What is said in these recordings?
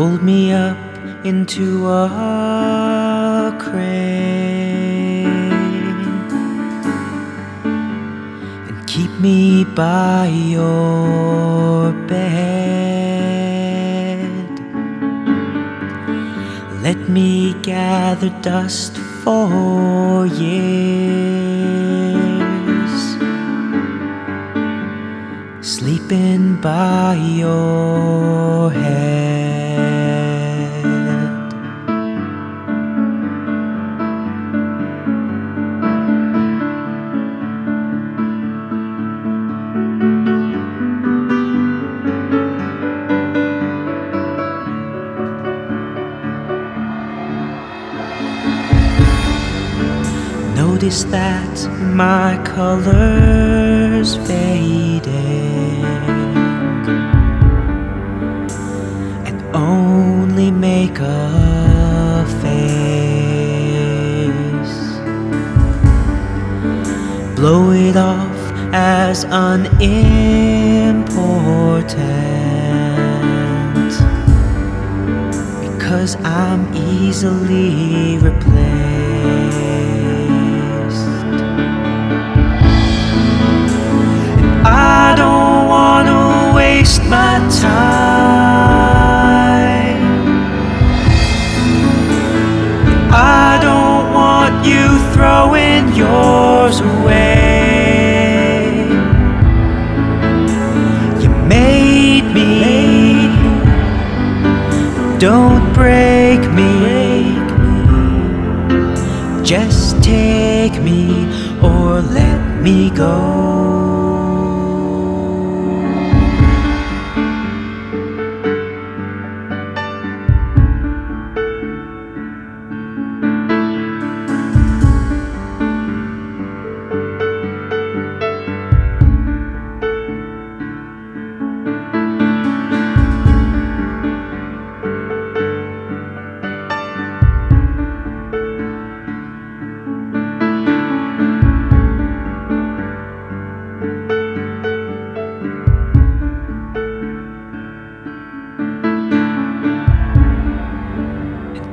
Fold me up into a crane and keep me by your bed. Let me gather dust for years, sleeping by your head. Notice that my colors fading and only make a face. Blow it off as unimportant because I'm easily replaced. My time. I don't want you throwing yours away. You made me, don't break me. Just take me or let me go.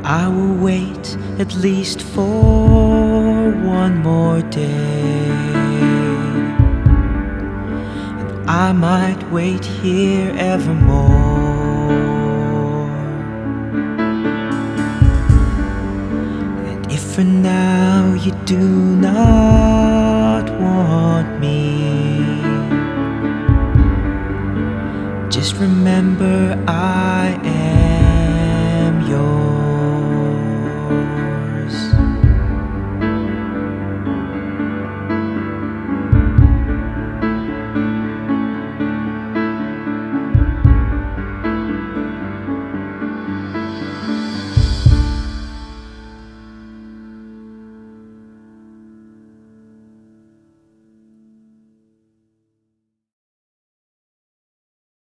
I will wait at least for one more day. And I might wait here evermore. And if for now you do not want me, just remember I am.